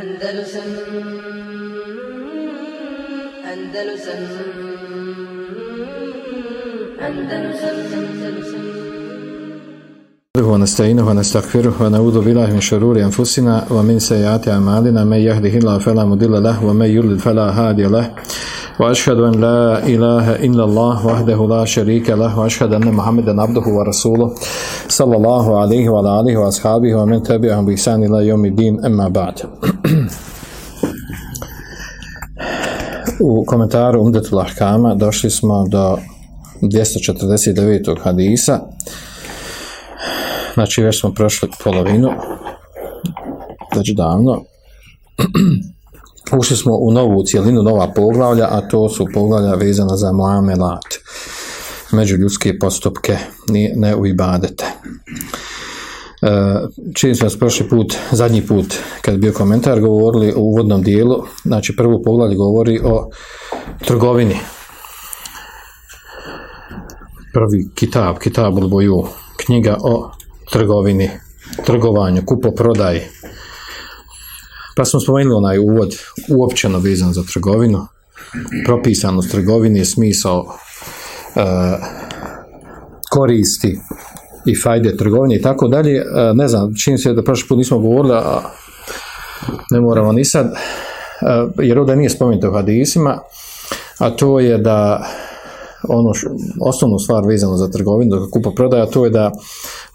أندلسن أندلسن أندلسن أندلسن ونستعينه ونستغفره ونعوذ بالله من شرور أنفسنا ومن سيئات أعمالنا من يهده الله فلا مضل له ومن يضلل فلا هادي له وأشهد أن لا إله إلا الله وحده لا شريك له وأشهد أن محمدا عبده ورسوله صلى الله عليه وعلى آله وأصحابه ومن تبعهم بإحسان إلى يوم الدين أما بعد U komentaru Umdetu kama došli smo do 249. hadisa. Znači, već smo prošli polovinu, već davno. Ušli smo u novu cijelinu, nova poglavlja, a to su poglavlja vezana za Među ljudske postupke, ne u ibadete. E, čini se prošli put, zadnji put kad je bio komentar, govorili o uvodnom dijelu, znači prvo poglavlje govori o trgovini. Prvi kitab, kitab boju, knjiga o trgovini, trgovanju, prodaj Pa smo spomenuli onaj uvod uopćeno vezan za trgovinu, propisanost trgovini je smisao e, koristi i fajde trgovine i tako dalje. E, ne znam, čini se da prošli put nismo govorili, a ne moramo ni sad, e, jer ovdje nije spomenuto o hadisima, a to je da ono š, osnovnu stvar vezano za trgovinu, da kupo prodaja, to je da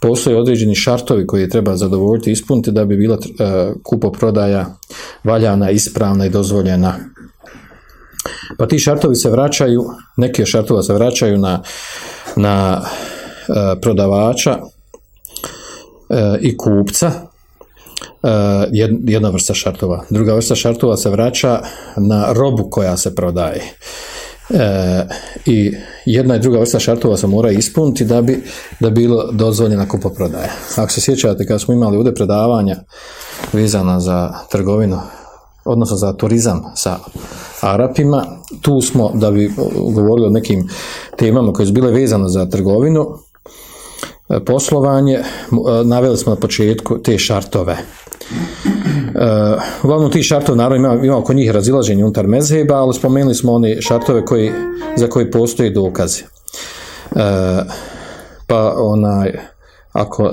postoje određeni šartovi koji treba zadovoljiti i ispuniti da bi bila e, kupo prodaja valjana, ispravna i dozvoljena. Pa ti šartovi se vraćaju, neke šartova se vraćaju na, na E, prodavača e, i kupca e, jedna vrsta šartova. Druga vrsta šartova se vraća na robu koja se prodaje. I jedna i druga vrsta šartova se mora ispuniti da bi da bilo dozvoljena prodaje Ako se sjećate kad smo imali ovdje predavanja vezana za trgovinu, odnosno za turizam sa Arapima, tu smo da bi govorili o nekim temama koje su bile vezane za trgovinu, poslovanje, e, naveli smo na početku te šartove. E, uglavnom ti šartovi, naravno ima, ima oko njih razilaženje unutar mezheba, ali spomenuli smo one šartove koji, za koji postoje dokaze. Pa onaj, ako,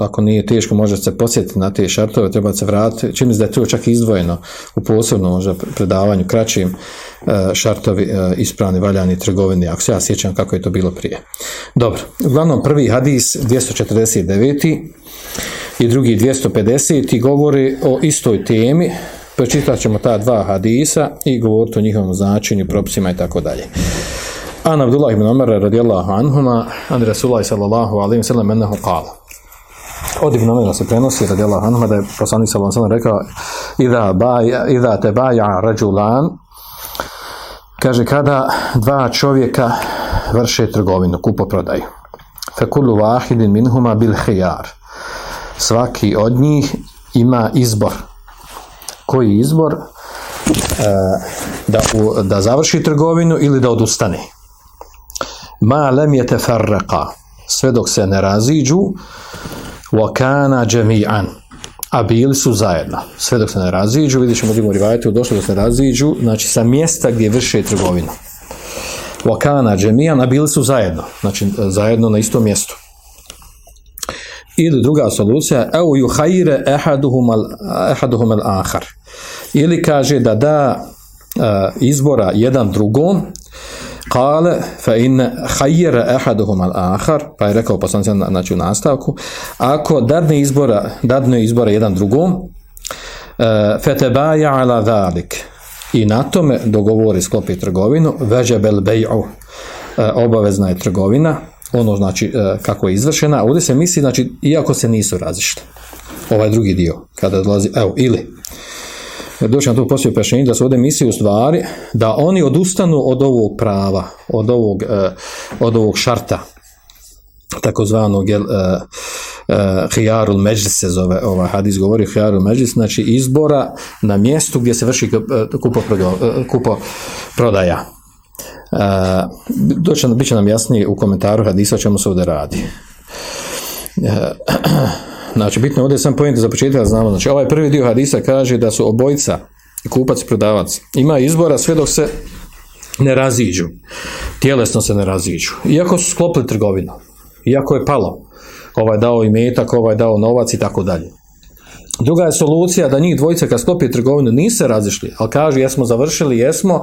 ako nije teško može se posjetiti na te šartove, treba se vratiti, čini se da je to čak izdvojeno u posebnom možda predavanju kraćim e, šartovi e, ispravni valjani trgovini, ako se ja sjećam kako je to bilo prije. Dobro, uglavnom prvi hadis 249. i drugi 250. govori o istoj temi, pročitat ćemo ta dva hadisa i govoriti o njihovom značenju, propisima i tako dalje. An Abdullah ibn Umar radijallahu anhuma, an Rasulullah sallallahu alaihi sallam ennehu kala. Od Ibn Umar se prenosi radijallahu anhuma da je poslanik sallallahu alaihi rekao Iza, baja, iza te baja rađulan, kaže kada dva čovjeka vrše trgovinu, kupo-prodaju. Fekullu vahidin minhuma bil hejar. Svaki od njih ima izbor. Koji izbor? E, da, da završi trgovinu ili da odustane ma lem je sve dok se ne raziđu, wa kana a bili su zajedno. Sve dok se ne raziđu, vidjet ćemo u rivajetu, došli dok se raziđu, znači sa mjesta gdje vrše trgovinu. Wakana kana na a su zajedno, znači zajedno na istom mjestu. Ili druga solucija, eu juhajire ehaduhum al ahar. Ili kaže da da izbora jedan drugom, Kale, fe in hajjere ehaduhum al ahar, pa je rekao poslanicu znači u nastavku, ako dadne izbora, dadne izbora jedan drugom, e, fetebaja ala dhalik, i na tome dogovori sklopi trgovinu, veže bel beju, e, obavezna je trgovina, ono znači e, kako je izvršena, ovdje se misli, znači, iako se nisu različite, ovaj drugi dio, kada dolazi, evo, ili, doći na tu poslije pojašnjenje da se ovdje misli u stvari da oni odustanu od ovog prava, od ovog, e, od ovog šarta takozvanog jel, e, e, hijarul se zove ovaj hadis govori hijarul međlis, znači izbora na mjestu gdje se vrši kupo, prodaja doći, bit će nam jasnije u komentaru hadisa o čemu se ovdje radi Znači, bitno ovdje sam pojent za početak znamo. Znači, ovaj prvi dio hadisa kaže da su obojica, kupac i prodavac, ima izbora sve dok se ne raziđu. Tjelesno se ne raziđu. Iako su sklopili trgovinu, iako je palo, ovaj dao i metak, ovaj dao novac i tako dalje. Druga je solucija da njih dvojica kad sklopi trgovinu se razišli, ali kažu jesmo završili, jesmo,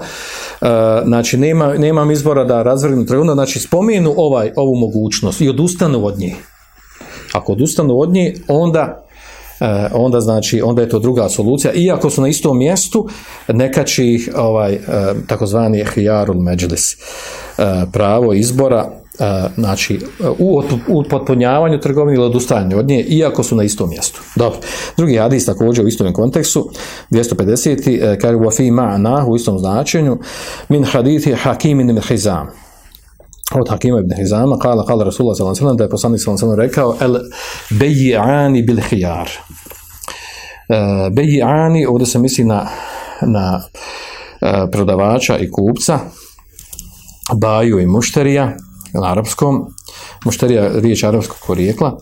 e, znači nema, nemam izbora da razvrgnu trgovinu, znači spomenu ovaj, ovu mogućnost i odustanu od njih. Ako odustanu od nje, onda e, onda znači onda je to druga solucija iako su na istom mjestu neka ih ovaj e, takozvani hijarul međlis e, pravo izbora znači u, potpunjavanju trgovine ili odustajanju od nje, iako su na istom mjestu. Dobro. Drugi hadis također u istom kontekstu, 250. kaže u istom značenju, min hadithi hakimin hizam od Hakima ibn Hizama, kala, kala Rasulullah s.a.v. da je poslanik rekao el beji'ani bil hijar. E, beji'ani, ovdje se misli na, na e, prodavača i kupca, baju i mušterija, na arapskom, mušterija riječ arapskog korijekla.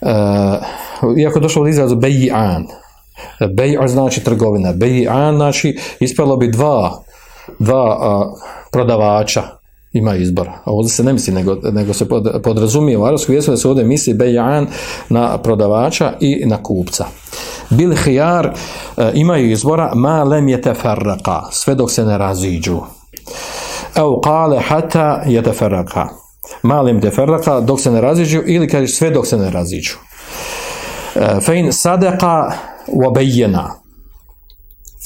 e, iako je došlo od izraza beji'an, beji'an znači trgovina, beji'an znači ispjelo bi dva, dva prodavača, ima izbor. A ovdje se ne misli, nego, nego se pod, podrazumije u arabskom jeziku da se ovdje misli bejan na prodavača i na kupca. Bil hijar eh, imaju izbora ma lem je teferraka, sve dok se ne raziđu. Evo kale hata je teferraka. Malim teferraka dok se ne raziđu ili kažeš sve dok se ne raziđu. E, eh, fein sadaka wabejena.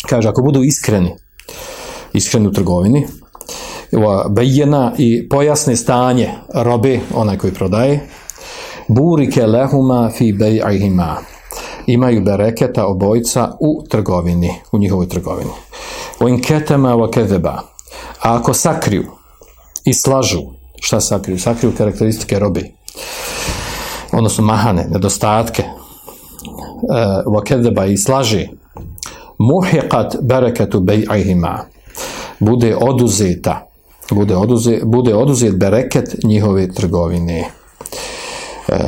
Kaže, ako budu iskreni, iskreni u trgovini, bejena i pojasne stanje robe, onaj koji prodaje, burike lehuma fi ajima. Imaju bereketa obojca u trgovini, u njihovoj trgovini. O inketama wa kedeba. A ako sakriju i slažu, šta sakriju? Sakriju karakteristike robe. su mahane, nedostatke. E, wa kedeba i slaži. Muhiqat bereketu ajima. Bude oduzeta bude oduzet, bude oduzet bereket njihove trgovine. E,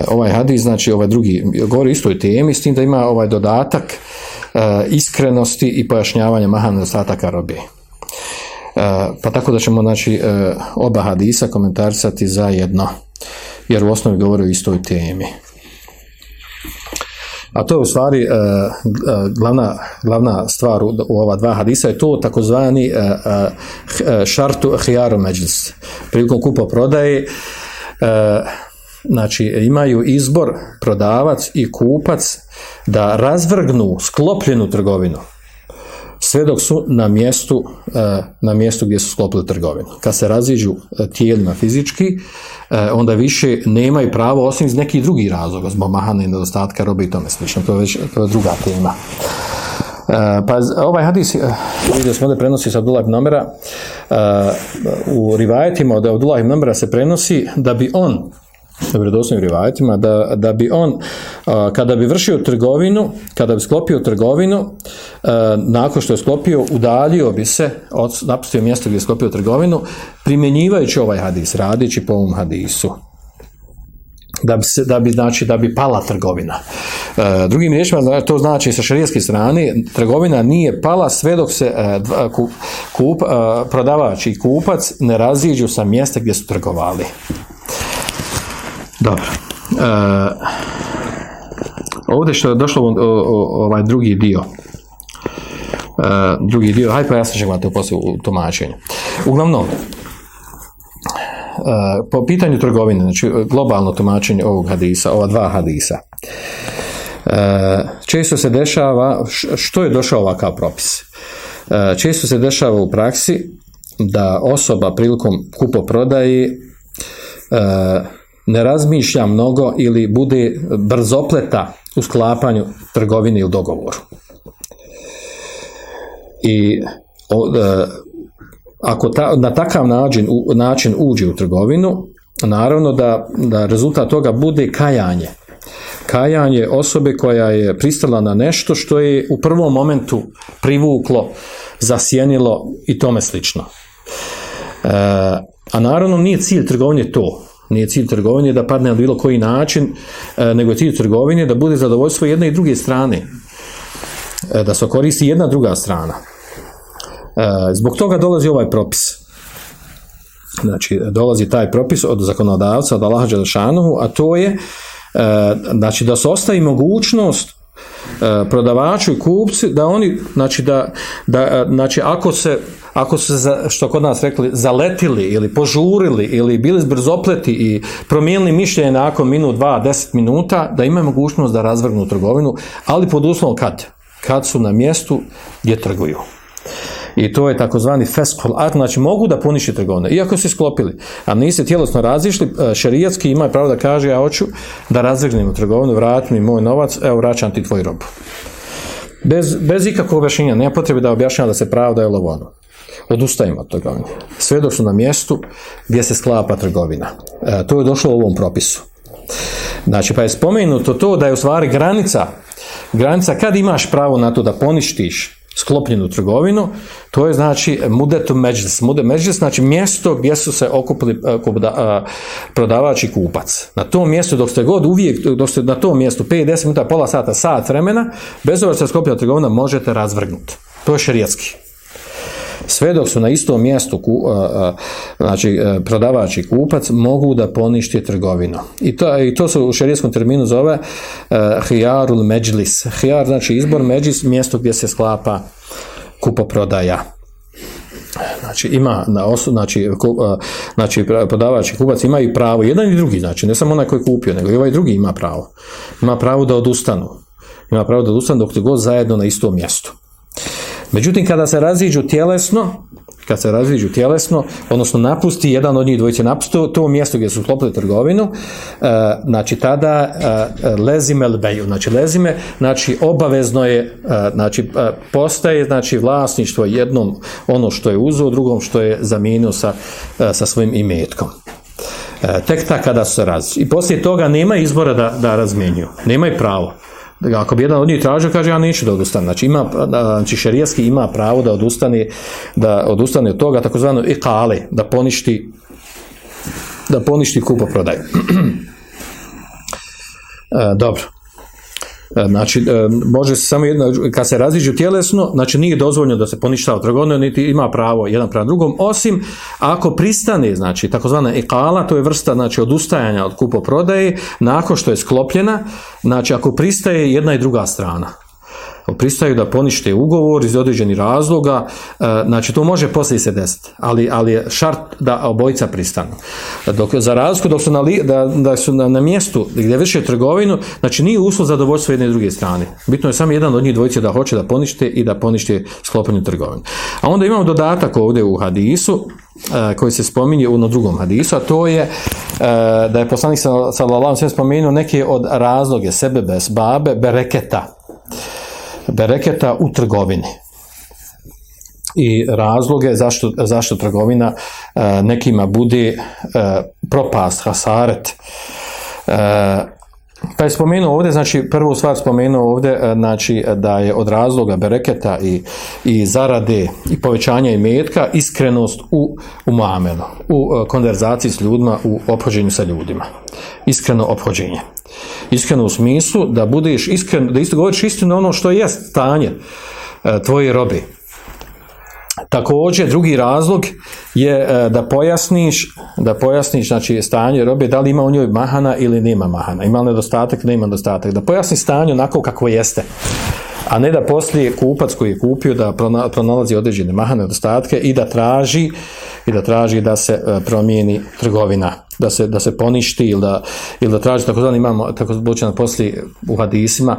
ovaj hadis, znači ovaj drugi, govori istoj temi, s tim da ima ovaj dodatak e, iskrenosti i pojašnjavanja maha nedostataka robe. E, pa tako da ćemo znači, oba hadisa za zajedno, jer u osnovi govori o istoj temi a to je u stvari e, e, glavna, stvar u, ova dva hadisa je to takozvani e, šartu hijaru međus. Prilikom kupo prodaje znači imaju izbor prodavac i kupac da razvrgnu sklopljenu trgovinu sve dok su na mjestu, e, na mjestu gdje su sklopili trgovinu. Kad se raziđu e, tijelima fizički, e, onda više nemaju pravo, osim iz nekih drugih razloga, zbog mahane, nedostatka robe i tome slično. To je već to je druga tema. Pa ovaj hadis, vidio smo ovdje prenosi sa Abdullah namera u u rivajetima od Abdullah namera se prenosi da bi on vredosnim rivajetima, da, da bi on, kada bi vršio trgovinu, kada bi sklopio trgovinu, nakon što je sklopio, udalio bi se, od, napustio mjesto gdje je sklopio trgovinu, primjenjivajući ovaj hadis, radići po ovom hadisu. Da bi, se, da bi, znači, da bi pala trgovina. E, drugim riječima, to znači sa šarijeske strane, trgovina nije pala sve dok se e, kup, e, prodavač i kupac ne raziđu sa mjesta gdje su trgovali. Dobro. E, ovdje što je došlo ovaj drugi dio. E, drugi dio, hajde to poslije u tumačenju. Uglavnom, e, po pitanju trgovine, znači globalno tumačenje ovog hadisa, ova dva hadisa, e, često se dešava, što je došao ovakav propis? E, često se dešava u praksi da osoba prilikom kupo-prodaji prodaje. E, ne razmišlja mnogo ili bude brzopleta u sklapanju trgovine ili dogovoru. I e, ako ta, na takav način, u, način uđe u trgovinu, naravno da, da rezultat toga bude kajanje. Kajanje osobe koja je pristala na nešto što je u prvom momentu privuklo, zasjenilo i tome slično. E, a naravno nije cilj trgovine to, nije cilj trgovine da padne na bilo koji način, e, nego je cilj trgovine da bude zadovoljstvo jedne i druge strane. E, da se koristi jedna druga strana. E, zbog toga dolazi ovaj propis. Znači, dolazi taj propis od zakonodavca, od Allaha Đelšanohu, a to je znači, da se ostavi mogućnost prodavaču i kupci da oni, znači, da, da znači, ako se ako su se, što kod nas rekli, zaletili ili požurili ili bili zbrzopleti i promijenili mišljenje nakon minut, dva, deset minuta, da imaju mogućnost da razvrgnu trgovinu, ali pod uslovom kad? Kad su na mjestu gdje trguju. I to je takozvani feskol art, znači mogu da poniši trgovine, iako su sklopili, a niste tjelesno razišli, e, šerijatski ima pravo da kaže, ja hoću da razvrgnem trgovinu, vratim mi moj novac, evo vraćam ti tvoj robu. Bez, bez ikakvog objašnjenja, nema potrebe da objašnjava da se pravda je lovano. Odustajemo od trgovine. Sve dok su na mjestu gdje se sklapa trgovina. E, to je došlo u ovom propisu. Znači, pa je spomenuto to da je u stvari granica, granica kad imaš pravo na to da poništiš sklopljenu trgovinu, to je znači mudetu međus, Mude međlis znači mjesto gdje su se okupili e, e, prodavač i kupac. Na tom mjestu dok ste god uvijek, dok ste na tom mjestu 5-10 minuta, pola sata, sat vremena, bez obzira se sklopljena trgovina, možete razvrgnuti. To je šerijetski. Sve dok su na istom mjestu ku, znači, e, prodavač i kupac mogu da poništi trgovinu. I to, i to se u šerijskom terminu zove e, hijarul međlis. Hijar znači izbor, međlis mjesto gdje se sklapa kupoprodaja. Znači, ima na osu, znači, ku, znači, i kupac imaju pravo, jedan i drugi, znači, ne samo onaj koji je kupio, nego i ovaj drugi ima pravo. Ima pravo da odustanu. Ima pravo da odustanu dok god zajedno na istom mjestu. Međutim, kada se raziđu tjelesno, kad se raziđu tjelesno, odnosno napusti, jedan od njih dvojice u to mjesto gdje su sklopili trgovinu, e, znači tada e, lezime lbeju, znači lezime, znači obavezno je, e, znači postaje, znači vlasništvo jednom ono što je uzeo, drugom što je zamijenio sa, sa svojim imetkom tek tada kada se raziđu. I poslije toga nema izbora da, da Nema Nemaju pravo. Ako bi jedan od njih tražio, kaže ja neću da odustanem. Znači, ima, znači ima pravo da odustane, da odustane od toga takozvano ikale, da poništi da poništi kupoprodaju. E, dobro. E, znači, e, može se samo jedno, kad se raziđu tjelesno, znači nije dozvoljeno da se poništava trgovina, niti ima pravo jedan prema drugom, osim ako pristane, znači, takozvana ekala, to je vrsta, znači, odustajanja od kupoprodaje, nakon što je sklopljena, znači, ako pristaje jedna i druga strana pristaju da ponište ugovor iz određenih razloga, e, znači to može poslije se desiti, ali, ali je šart da obojica pristanu. Dok, za razliku dok su na, li, da, da su na, na, mjestu gdje vrše trgovinu, znači nije uslov zadovoljstva jedne i druge strane. Bitno je samo jedan od njih dvojice da hoće da ponište i da ponište sklopanju trgovinu. A onda imamo dodatak ovdje u hadisu, e, koji se spominje u drugom hadisu, a to je e, da je poslanik sallallahu sve spomenuo neke od razloge bez babe, bereketa bereketa u trgovini i razloge zašto, zašto trgovina e, nekima budi e, propast, hasaret, e, pa je spomenuo ovdje, znači prvu stvar spomenuo ovdje, e, znači e, da je od razloga bereketa i, i zarade i povećanja imetka iskrenost u umamenu, u e, konverzaciji s ljudima, u ophođenju sa ljudima. Iskreno ophođenje. Iskreno u smislu da budeš iskren, da isto govoriš istinu ono što jest stanje tvoje robe Također drugi razlog je e, da pojasniš, da pojasniš znači stanje robe, da li ima u njoj mahana ili nema mahana, ima li nedostatak, nema nedostatak, da pojasni stanje onako kako jeste. A ne da poslije kupac koji je kupio da pronalazi određene mahane nedostatke i da traži i da traži da se e, promijeni trgovina, da se, da se poništi ili da, ili da traži takozvani imamo takozvani poslije u hadisima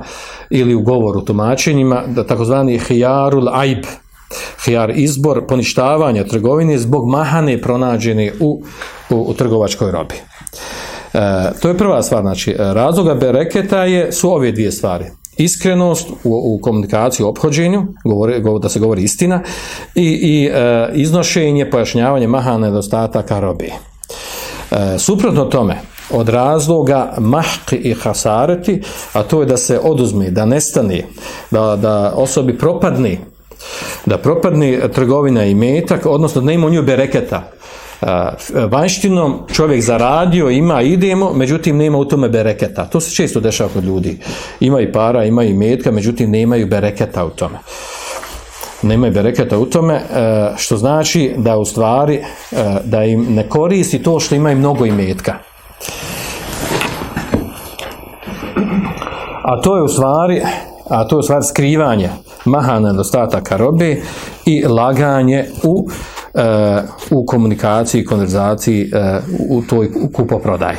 ili u govoru tumačenjima da takozvani hijarul aib Hjar izbor poništavanja trgovine zbog mahane pronađene u, u, trgovačkoj robi. E, to je prva stvar, znači razloga bereketa je, su ove dvije stvari. Iskrenost u, u komunikaciji, u ophođenju, govori, da se govori istina, i, i e, iznošenje, pojašnjavanje maha nedostataka robi. E, suprotno tome, od razloga mahki i hasareti, a to je da se oduzmi, da nestani, da, da osobi propadni, da propadne trgovina i metak, odnosno da ima u nju bereketa. Vanjštinom čovjek zaradio, ima, idemo, međutim nema u tome bereketa. To se često dešava kod ljudi. Ima i para, ima i metka, međutim nemaju bereketa u tome. Nemaju bereketa u tome, e, što znači da u stvari, e, da im ne koristi to što imaju mnogo i metka. A to je u stvari, a to je u stvari skrivanje maha nedostataka robe i laganje u, e, u komunikaciji, konverzaciji e, u toj kupoprodaji.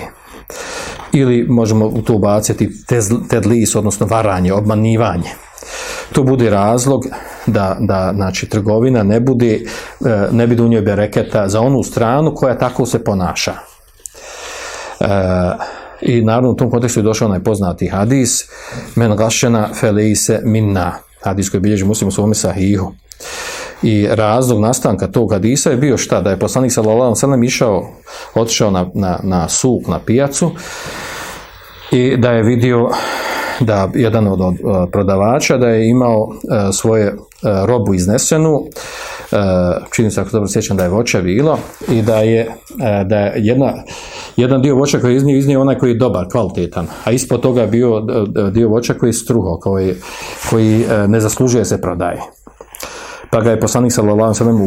Ili možemo u to ubaciti tedlis, odnosno varanje, obmanjivanje. To bude razlog da, da znači, trgovina ne bude, e, ne bude u njoj bereketa za onu stranu koja tako se ponaša. E, I naravno u tom kontekstu je došao onaj poznati hadis men gašena felise minna hadis koji bilježi muslim u svome sahihu. I razlog nastanka tog hadisa je bio šta? Da je poslanik sa lalavom sallam išao, otišao na, na, na suk, na pijacu i da je vidio da jedan od prodavača da je imao svoje robu iznesenu, čini se ako dobro sjećam da je voća bilo i da je, da je jedna, jedan dio voća koji je iznio, iznio onaj koji je dobar, kvalitetan, a ispod toga je bio dio voća koji je struho, koji, koji ne zaslužuje se prodaje. Pa ga je poslanik sa u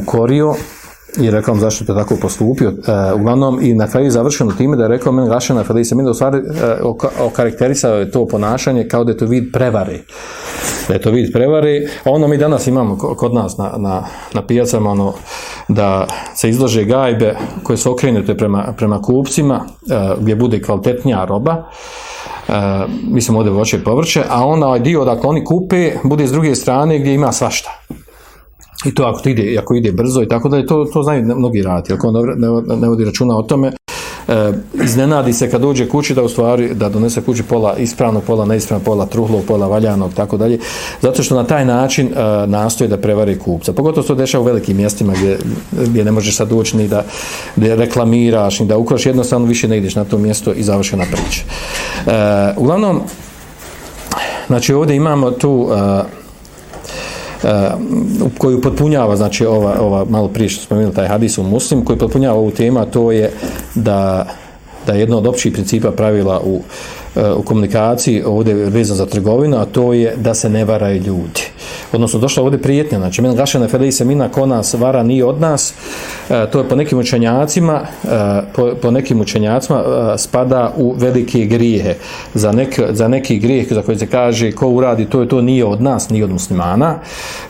ukorio i rekao mu zašto je tako postupio. E, uglavnom, i na kraju je završeno time da je rekao meni Gašana pa Felice, meni da u stvari e, okarakterisao je to ponašanje kao da je to vid prevari. Da je to vid prevari, Ono mi danas imamo kod nas na, na, na pijacama, ono, da se izlože gajbe koje su okrenute prema, prema kupcima, e, gdje bude kvalitetnija roba, e, mislim ovdje voće i povrće, a onaj ovaj dio, dakle oni kupe, bude s druge strane gdje ima svašta. I to ako, ide, ako ide brzo i tako dalje, to, to znaju mnogi raditi, ako ne, ne, vodi računa o tome, e, iznenadi se kad dođe kući da u stvari, da donese kući pola ispravno, pola neispravno, pola truhlog, pola valjanog, tako dalje, zato što na taj način e, nastoji da prevari kupca. Pogotovo to dešava u velikim mjestima gdje, ne možeš sad doći ni da, reklamiraš, ni da ukraš, jednostavno više ne ideš na to mjesto i završena priča. E, uglavnom, znači ovdje imamo tu e, Eh, koju potpunjava, znači ova, ova malo prije što spomenuli, taj hadis u muslim, koji potpunjava ovu temu, a to je da, da jedno od općih principa pravila u, eh, u komunikaciji ovdje vezano za trgovinu, a to je da se ne varaju ljudi odnosno došla ovdje prijetnja, znači men gašena felise mina ko nas vara nije od nas, e, to je po nekim učenjacima, e, po, po, nekim učenjacima e, spada u velike grijehe. Za, za neki grijeh za koji se kaže ko uradi to je to nije od nas, nije od muslimana,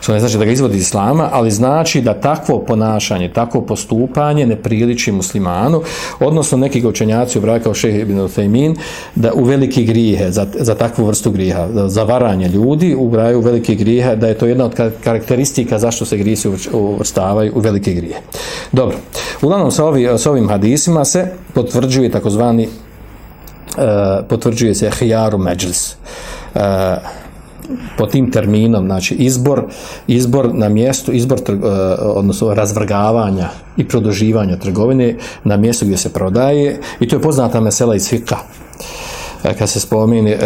što ne znači da ga izvodi islama, ali znači da takvo ponašanje, takvo postupanje ne priliči muslimanu, odnosno neki ga učenjaci u kao šeh ibn Uthaymin, da u velike grijehe, za, za takvu vrstu grijeha, za, varanje ljudi, ubraju velike grijehe da je to jedna od karakteristika zašto se grijesi uvrstavaju u velike grije. Dobro. Uglavnom sa, ovi, sa ovim hadisima se potvrđuje takozvani e, potvrđuje se hijaru međlis e, po tim terminom, znači izbor, izbor na mjestu, izbor e, odnosno razvrgavanja i produživanja trgovine na mjestu gdje se prodaje i to je poznata mesela iz fika Eh, kad se spomeni eh,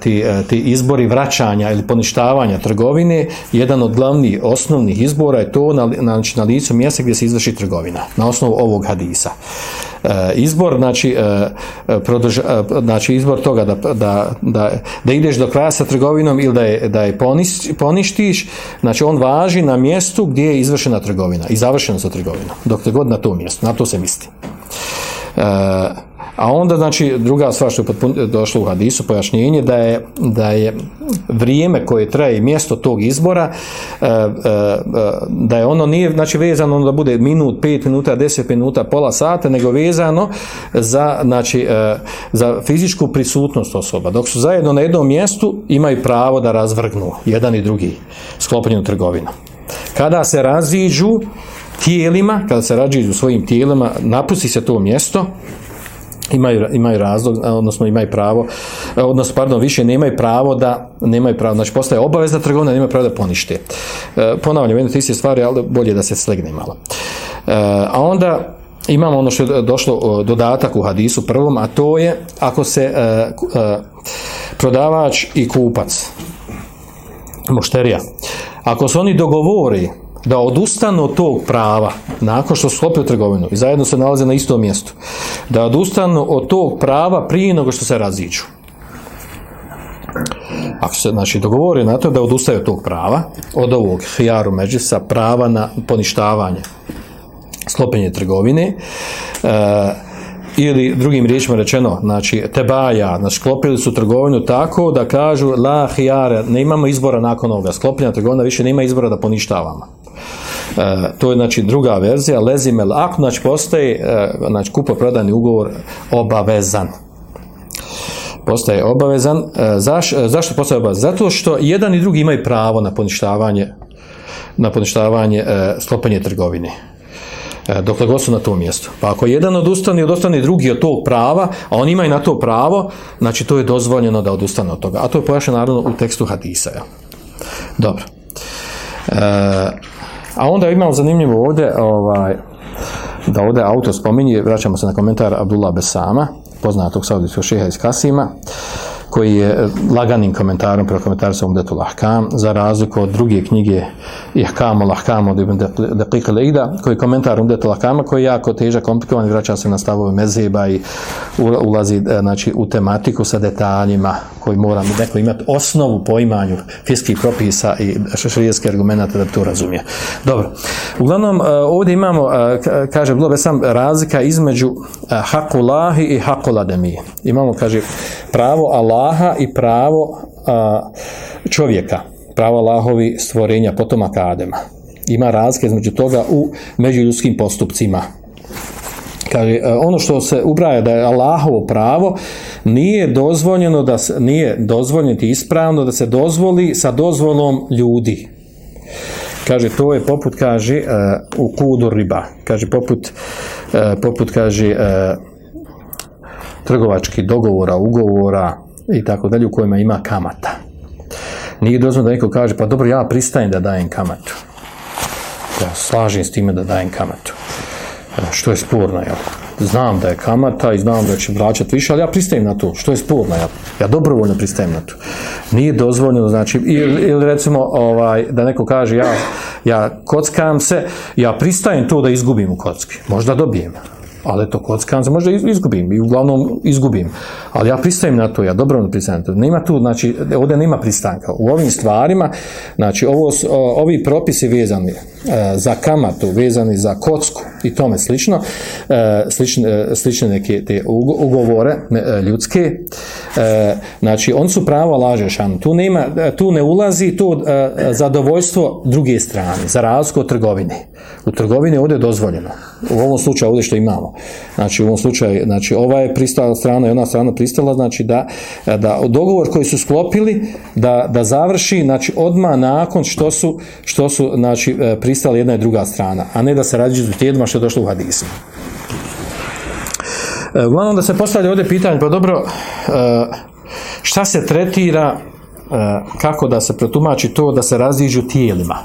ti, eh, ti izbori vraćanja ili poništavanja trgovine, jedan od glavnih osnovnih izbora je to na, na, znači, licu mjesta gdje se izvrši trgovina, na osnovu ovog hadisa. Izbor, znači, znači izbor toga da, da, da, da, ideš do kraja sa trgovinom ili da je, da je poništiš, znači on važi na mjestu gdje je izvršena trgovina i završena sa trgovinom, dok te god na to mjesto, na to se misli. A onda, znači, druga stvar što je došlo u hadisu, pojašnjenje, da je, da je vrijeme koje traje mjesto tog izbora, e, e, e, da je ono nije, znači, vezano da bude minut, pet minuta, deset minuta, pola sata, nego vezano za, znači, za fizičku prisutnost osoba. Dok su zajedno na jednom mjestu, imaju pravo da razvrgnu jedan i drugi sklopljenu trgovinu. Kada se raziđu tijelima, kada se u svojim tijelima, napusti se to mjesto, imaju, imaju razlog, odnosno imaju pravo, odnosno, pardon, više nemaju pravo da, nemaju pravo, znači postaje obavezna trgovina, nemaju pravo da ponište. E, ponavljam, jedno te iste stvari, ali bolje da se slegne malo. E, a onda imamo ono što je došlo e, dodatak u hadisu prvom, a to je ako se prodavač i kupac, mušterija, ako se oni dogovori da odustanu od tog prava nakon što sklopio trgovinu i zajedno se nalaze na istom mjestu, da odustanu od tog prava prije nego što se raziđu. Ako se znači, dogovori na to da odustaju od tog prava, od ovog hijaru međusa, prava na poništavanje, sklopenje trgovine, e, ili drugim riječima rečeno, znači tebaja, znači sklopili su trgovinu tako da kažu la hijara, ne imamo izbora nakon ovoga, sklopljena trgovina više nema izbora da poništavamo. E, to je znači druga verzija, lezimel ak, znači postoji, e, znači kupoprodajni ugovor obavezan postaje obavezan. E, zašto postaje obavezan? Zato što jedan i drugi imaju pravo na poništavanje na poništavanje e, sklopanje trgovine. dokle god su na tom mjestu. Pa ako jedan odustane od drugi od tog prava, a on ima na to pravo, znači to je dozvoljeno da odustane od toga. A to je pojašnjeno naravno u tekstu hadisa. Dobro. A onda imamo zanimljivo ovdje, ovaj, da ovdje auto spominje, vraćamo se na komentar Abdullah Besama, poznatog saudijskog šeha iz Kasima, koji je laganim komentarom sa Umdetu Lahkam, za razliku od druge knjige Ihkamu Lahkamu od Ibn koji je komentar Umdetu Lahkama, koji je jako težak, komplikovan, vraća se na stavove mezheba i ulazi e, znači, u tematiku sa detaljima koji mora neko imati osnovu poimanju fiskih propisa i šešrijeske argumenta da to razumije. Dobro. Uglavnom, e, ovdje imamo, e, kaže, bilo sam razlika između hakulahi i hakulademi. Imamo, kaže, pravo Allah Allaha i pravo čovjeka, pravo Allahovi stvorenja potomaka Adema. Ima razlike između toga u međuljudskim postupcima. Kaže, e, ono što se ubraja da je Allahovo pravo, nije dozvoljeno da se, nije dozvoljeno ispravno da se dozvoli sa dozvolom ljudi. Kaže, to je poput, kaže, e, u kudu riba. Kaže, poput, e, poput kaže, trgovački dogovora, ugovora, i tako dalje u kojima ima kamata. Nije dozvoljeno da neko kaže, pa dobro, ja pristajem da dajem kamatu. Ja slažem s time da dajem kamatu. E, što je sporno, jel? Znam da je kamata i znam da će vraćati više, ali ja pristajem na to. Što je sporno, jel? Ja dobrovoljno pristajem na to. Nije dozvoljeno, znači, ili, ili recimo, ovaj, da neko kaže, ja, ja kockam se, ja pristajem to da izgubim u kocki. Možda dobijem, ali to kockam se, možda izgubim i uglavnom izgubim. Ali ja pristajem na to, ja dobro pristajem na to. Nema tu, znači, ovdje nema pristanka. U ovim stvarima, znači, ovo, ovi propisi vezani e, za kamatu, vezani za kocku i tome slično, e, slične, e, slične neke te ugovore ljudske, znači, on su pravo lažešan. Tu nema, tu ne ulazi to zadovoljstvo druge strane, za razliku od trgovine. U trgovini je ovdje dozvoljeno. U ovom slučaju ovdje što imamo. Znači u ovom slučaju, znači ova je pristala strana i ona strana pristala, znači da, da dogovor koji su sklopili da, da završi, znači odmah nakon što su, što su znači, e, pristala jedna i druga strana, a ne da se u tjedima što je došlo u hadisu. E, uglavnom da se postavlja ovdje pitanje, pa dobro, e, šta se tretira, kako da se protumači to da se raziđu tijelima?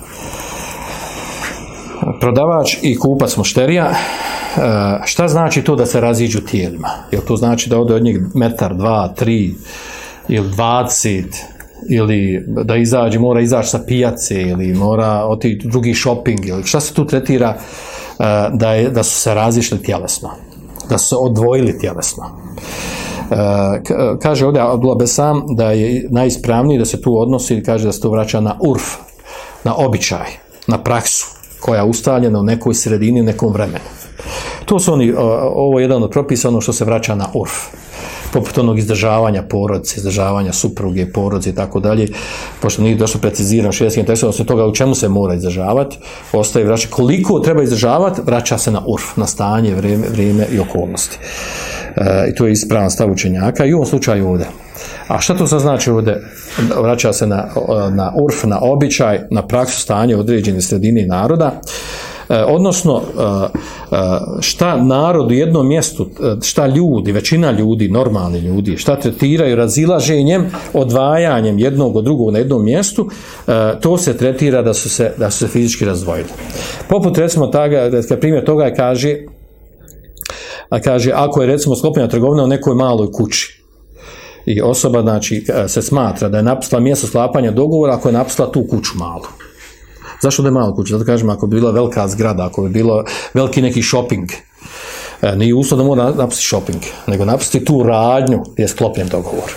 Prodavač i kupac mušterija Eh, šta znači to da se raziđu tijelima? Jel to znači da ode od njih metar, dva, tri ili dvacet ili da izađe, mora izaći sa pijace ili mora otići drugi shopping ili šta se tu tretira eh, da, su se razišli tjelesno, da su se odvojili tjelesno. Eh, kaže ovdje Abdullah Besam da je najispravniji da se tu odnosi, kaže da se to vraća na urf, na običaj, na praksu koja je ustavljena u nekoj sredini, u nekom vremenu. To su oni, ovo je jedan od propisa, ono što se vraća na orf poput onog izdržavanja porodice, izdržavanja supruge, porodice i tako dalje, pošto nije došlo precizirano šest tekstom, osim toga u čemu se mora izdržavati, ostaje vraća koliko treba izdržavati, vraća se na urf, na stanje, vrijeme, i okolnosti. E, I to je ispravan stav učenjaka i u ovom slučaju ovdje. A šta to sad znači ovdje? Vraća se na, na urf, na običaj, na praksu stanje određene sredine naroda. E, odnosno e, e, šta narod u jednom mjestu, šta ljudi, većina ljudi, normalni ljudi, šta tretiraju razilaženjem, odvajanjem jednog od drugog na jednom mjestu, to se tretira da su se, da su se fizički razdvojili. Poput recimo taga, primjer toga je kaže, kaže ako je recimo sklopljena trgovina u nekoj maloj kući, i osoba znači se smatra da je napisala mjesto sklapanja dogovora ako je napisala tu kuću malu Zašto da je malo kuća? Zato kažem, ako bi bila velika zgrada, ako bi bilo veliki neki shopping, e, nije uslov da mora napisati shopping, nego napisati tu radnju gdje je sklopljen dogovor.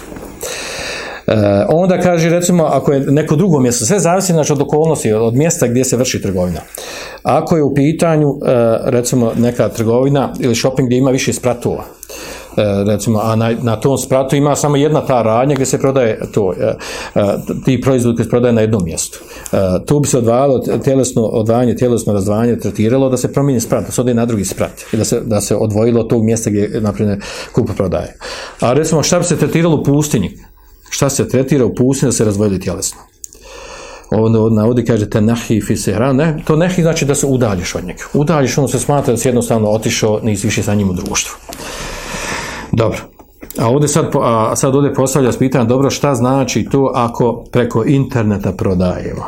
E, onda kaže recimo ako je neko drugo mjesto, sve zavisi znači, od okolnosti, od mjesta gdje se vrši trgovina. Ako je u pitanju e, recimo neka trgovina ili shopping gdje ima više spratova, E, recimo, a na, na tom spratu ima samo jedna ta radnja gdje se prodaje to, e, e, ti proizvodi koji se prodaje na jednom mjestu. Tu bi se odvajalo tjelesno odvajanje, tjelesno razdvajanje, tretiralo da se promijeni sprat, da se ode na drugi sprat i da se, da se odvojilo od tog mjesta gdje, naprimjer, kupa prodaje. A recimo, šta bi se tretiralo u pustinji? Šta se tretira u pustinji da se razdvojili tjelesno? ovdje kažete kaže, fi nahi ne, to nehi znači da se udalješ od njega. Udalješ on se smatra da si jednostavno otišao, nisi više sa njim u društvu. Dobro. A ovdje sad, a sad ovdje postavlja pitanje, dobro, šta znači to ako preko interneta prodajemo?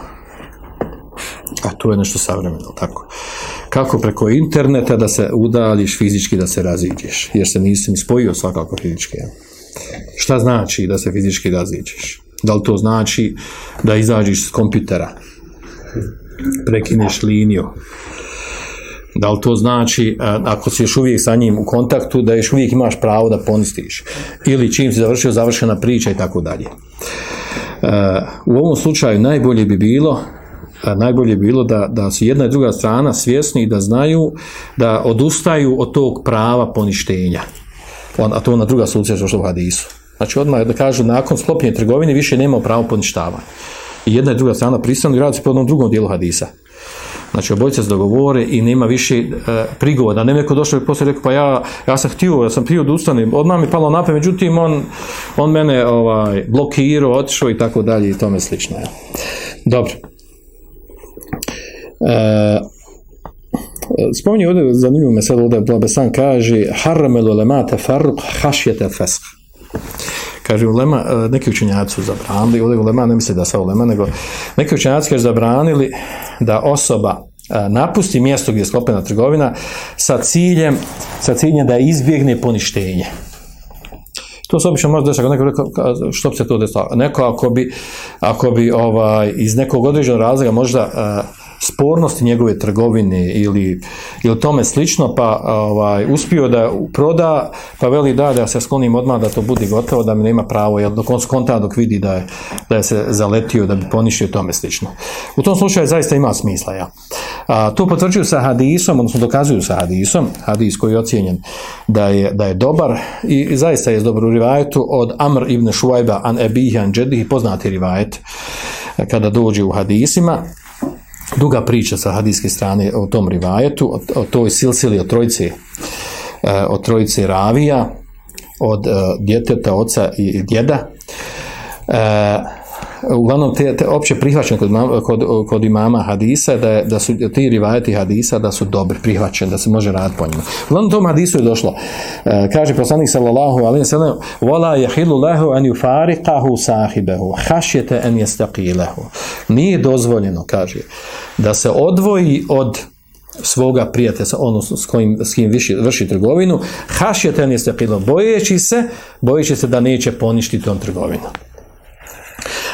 A to je nešto savremeno, tako. Kako preko interneta da se udaljiš fizički, da se raziđeš? Jer se nisi spojio svakako fizički. Šta znači da se fizički raziđeš? Da li to znači da izađeš s kompjutera? Prekineš liniju? Da li to znači, e, ako si još uvijek sa njim u kontaktu, da još uvijek imaš pravo da ponistiš. Ili čim si završio, završena priča i tako dalje. E, u ovom slučaju najbolje bi bilo e, najbolje bi bilo da, da su jedna i druga strana svjesni i da znaju da odustaju od tog prava poništenja. A to na druga slučaja što u hadisu. Znači odmah da kažu nakon sklopnje trgovine više nema pravo poništavanja. I jedna i druga strana pristanu i radi se po jednom drugom dijelu hadisa. Znači obojice se dogovore i nema više e, prigovora. Nema neko došao i poslije rekao pa ja, ja sam htio, ja sam htio da ustanem, odmah mi palo nape, međutim on, on mene ovaj, blokirao, otišao i tako dalje i tome slično. Ja. Dobro. E, Spominje ovdje, zanimljivo me sad ovdje, Blabesan kaže, Haramelu lemate farq hašjete fesk. Kaže, ulema, e, neki učenjaci su zabranili, ovdje ulema ne misli da sa ulema, nego neki učenjaci kaže zabranili da osoba e, napusti mjesto gdje je sklopena trgovina sa ciljem, sa ciljem da izbjegne poništenje. To se obično može desiti, neko što bi se to desilo? Neko ako bi, ako bi ovaj, iz nekog određenog razloga možda e, spornosti njegove trgovine ili, ili tome slično, pa ovaj, uspio da proda, pa veli da, da se sklonim odmah da to bude gotovo, da mi nema pravo, jer dok on skonta, dok vidi da je, da je se zaletio, da bi poništio tome slično. U tom slučaju zaista ima smisla, ja. A, to potvrđuju sa hadisom, odnosno dokazuju sa hadisom, hadis koji je ocijenjen da je, da je dobar i zaista je dobro u rivajetu od Amr ibn Šuajba an Ebihan an poznati rivajet kada dođe u hadisima, duga priča sa hadijske strane o tom rivajetu, o, toj silsili, o trojci, e, o trojci ravija, od e, djeteta, oca i djeda. E, uglavnom te, te opće prihvaćen kod, kod, kod, imama hadisa da, je, da su ti rivajati hadisa da su dobri, prihvaćeni, da se može raditi po njima. Uglavnom tom hadisu je došlo. E, kaže poslanik sallallahu alaihi sallam Vola jahilu lehu en yufariqahu sahibehu hašjete en jestaqilehu Nije dozvoljeno, kaže, da se odvoji od svoga prijatelja, odnosno s, kojim, s kim viši, vrši trgovinu, hašjeten jeste bojeći se, bojeći se da neće poništiti tom trgovinu.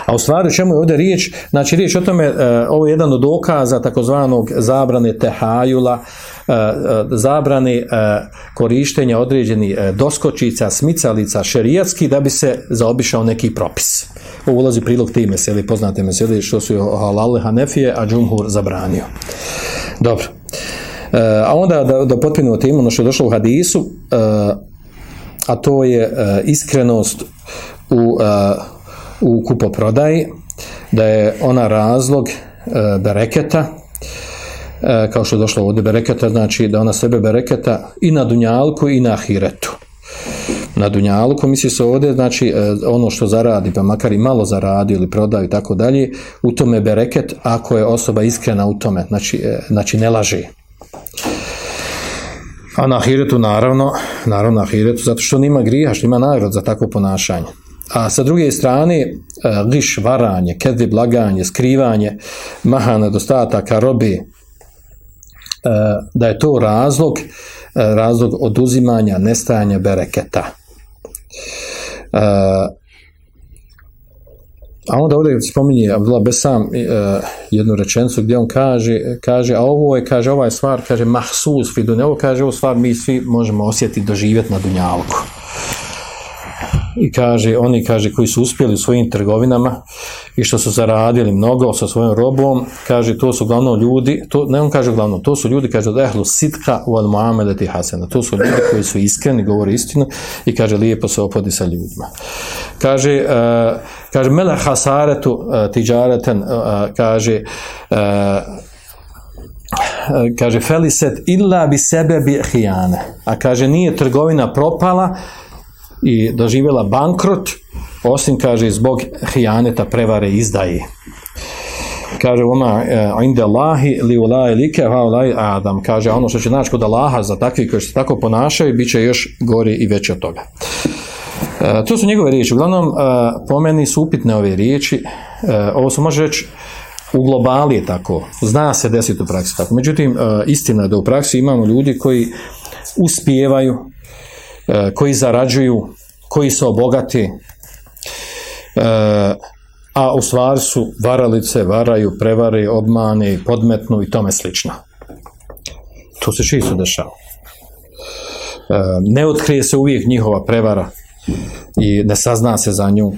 A u stvari čemu je ovdje riječ? Znači riječ o tome, e, ovo je jedan od dokaza takozvanog zabrane tehajula, e, e, zabrane korištenja određenih doskočica, smicalica, šerijatski da bi se zaobišao neki propis. Ovo ulazi prilog te meseli, poznate meseli što su halale hanefije, a džumhur zabranio. Dobro. A onda da, da potpunimo tim, ono što je došlo u hadisu, a to je iskrenost u u kupoprodaji, da je ona razlog e, bereketa, e, kao što je došlo ovdje bereketa, znači da ona sebe bereketa i na dunjalku i na hiretu. Na dunjalku misli se ovdje, znači e, ono što zaradi, pa makar i malo zaradi ili prodaju i tako dalje, u tome bereket ako je osoba iskrena u tome, znači, znači ne laži. A na hiretu naravno, naravno na hiretu, zato što nima grijaš, ima nagrad za takvo ponašanje. A sa druge strane, e, liš varanje, kedib blaganje, skrivanje, maha nedostataka, robi e, da je to razlog, e, razlog oduzimanja, nestajanja bereketa. A onda ovdje spominje Abdullah Besam jednu rečenicu gdje on kaže, kaže, a ovo je, kaže, ova je stvar, kaže, mahsus, fidun, ovo kaže, ovo stvar mi svi možemo osjetiti, doživjeti na dunjalku i kaže, oni kaže koji su uspjeli u svojim trgovinama i što su zaradili mnogo sa svojom robom, kaže to su glavno ljudi, to, ne on kaže glavno, to su ljudi, kaže da sitka u al muameleti hasena, to su ljudi koji su iskreni, govore istinu i kaže lijepo se opodi sa ljudima. Kaže, uh, kaže mele hasaretu uh, e, tiđareten, e, kaže kaže feliset illa bi sebe bi hijane, a kaže nije trgovina propala i doživjela bankrot, osim, kaže, zbog hijaneta, prevare, izdaje. Kaže, ona, e, inde Allahi li like, adam. Kaže, ono što će naći kod Allaha za takvi koji se tako ponašaju, bit će još gori i veći od toga. E, to su njegove riječi. Uglavnom, e, po meni su upitne ove riječi. ovo se može reći, u globali je tako. Zna se desiti u praksi tako. Međutim, istina je da u praksi imamo ljudi koji uspijevaju E, koji zarađuju, koji se obogati, e, a u stvari su varalice, varaju, prevari, obmani, podmetnu i tome slično. To se čisto dešava. E, ne otkrije se uvijek njihova prevara i ne sazna se za nju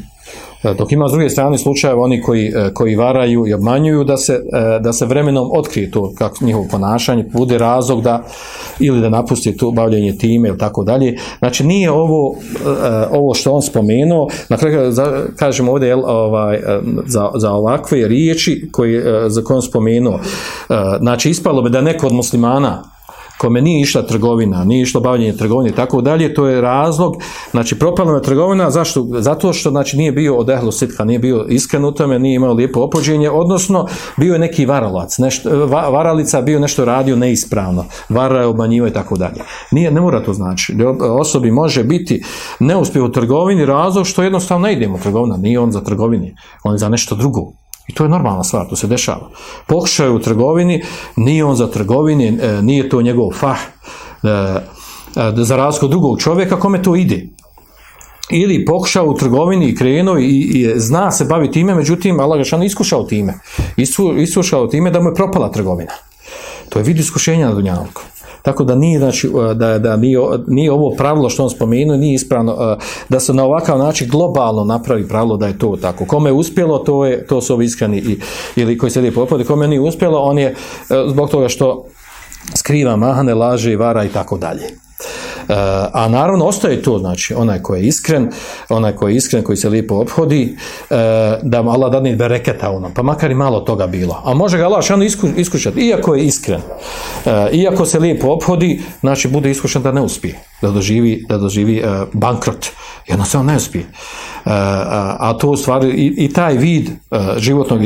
E, dok ima s druge strane slučajeva oni koji, e, koji varaju i obmanjuju da se, e, da se vremenom otkrije to kako njihovo ponašanje, bude razlog da ili da napusti to bavljenje time ili tako dalje. Znači nije ovo, ovo što on spomenuo, na kraju kažemo ovdje ovaj, za, za ovakve riječi koje, za koje on spomenuo. Znači ispalo bi da neko od muslimana kome nije išla trgovina, nije išlo bavljenje trgovine i tako dalje, to je razlog, znači propala je trgovina, zašto? Zato što znači nije bio od sitka, nije bio iskren u tome, nije imao lijepo opođenje, odnosno bio je neki varalac, nešto, varalica bio nešto radio neispravno, varao je, obmanjivo i tako dalje. Nije, ne mora to znači, osobi može biti neuspjeh u trgovini razlog što jednostavno ne idemo trgovina, nije on za trgovini, on je za nešto drugo. I to je normalna stvar, to se dešava. Pokušaj u trgovini, nije on za trgovini, e, nije to njegov fah, e, e, za razliku drugog čovjeka kome to ide. Ili pokušao u trgovini i krenuo i, zna se baviti time, međutim, Allah je iskušao time. iskušao time da mu je propala trgovina. To je vid iskušenja na tako da nije, znači, e, da, da nije ovo pravilo što on spomenuo, nije ispravno, e, da se na ovakav način globalno napravi pravilo da je to tako. Kome je uspjelo, to, je, to su ovi iskreni i, ili koji se lijepo Kome nije uspjelo, on je e, zbog toga što skriva mahane, laže i vara i tako dalje. Eh, a naravno ostaje to, znači, onaj koji je iskren, onaj koji je iskren, koji se lijepo ophodi eh, da mu Allah dadne bereketa pa makar i malo toga bilo. A može ga Allah on iskušati, iako je iskren, eh, iako se lijepo ophodi, znači, bude iskušan da ne uspije, da doživi, da doživi bankrot, jednostavno ne uspije. A to u stvari i, i taj vid životnog,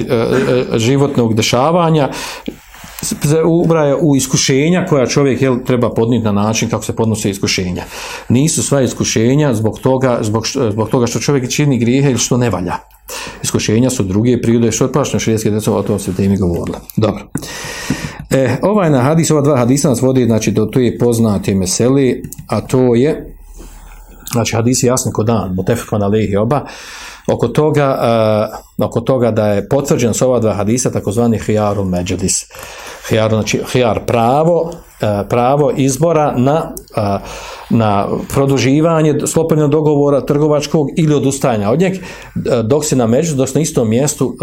životnog dešavanja, ubraja u iskušenja koja čovjek jel, treba podnijeti na način kako se podnose iskušenja. Nisu sva iskušenja zbog toga, zbog, zbog toga što čovjek čini grijehe ili što ne valja. Iskušenja su druge prirode, što je prašno djece o tom se temi govorila. Dobro. E, ovaj na hadis, ova dva hadisa nas vodi znači, do je poznate meseli, a to je, znači je jasno ko dan, mutefkan alihi oba, oko toga, eh, oko toga da je potvrđen s ova dva hadisa takozvani hijaru međelis. Hijar, znači, hijar pravo, eh, pravo izbora na, eh, na produživanje sklopljenog dogovora trgovačkog ili odustajanja od njeg, dok se na među, dok na istom mjestu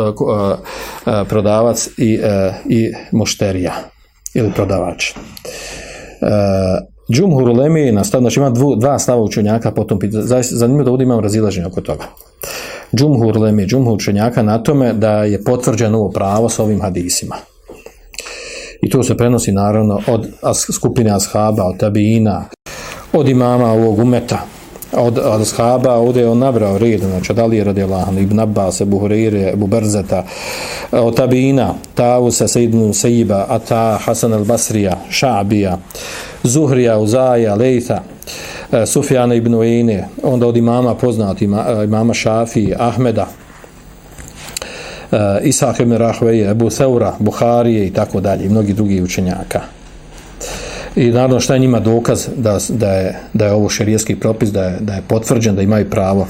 prodavac i, i mušterija ili prodavač. Džumhur Lemi na znači ima dva stava učenjaka po tom pitanju. Zanimljivo da ovdje imam razilaženje oko toga džumhur lemi, džumhur učenjaka na tome da je potvrđeno ovo pravo s ovim hadisima. I to se prenosi naravno od skupine ashaba, od Tabina, od imama ovog umeta, od, od ashaba, ovdje je on nabrao red, znači od Ali radijalahu, Ibn Abbas, Ebu Hureyre, Ebu Brzeta, od Tabina, Tavusa, Sejidnu Sejiba, Ata, Hasan al-Basrija, Šabija, Zuhrija, Uzaja, Lejta, E, Sufjana ibn Uine, onda od imama poznati, e, imama Šafi, Ahmeda, e, Isak ibn Rahveje, Ebu Seura, Buharije i tako dalje, i mnogi drugi učenjaka. I naravno šta je njima dokaz da, da, je, da je ovo šerijski propis, da je, da je potvrđen, da imaju pravo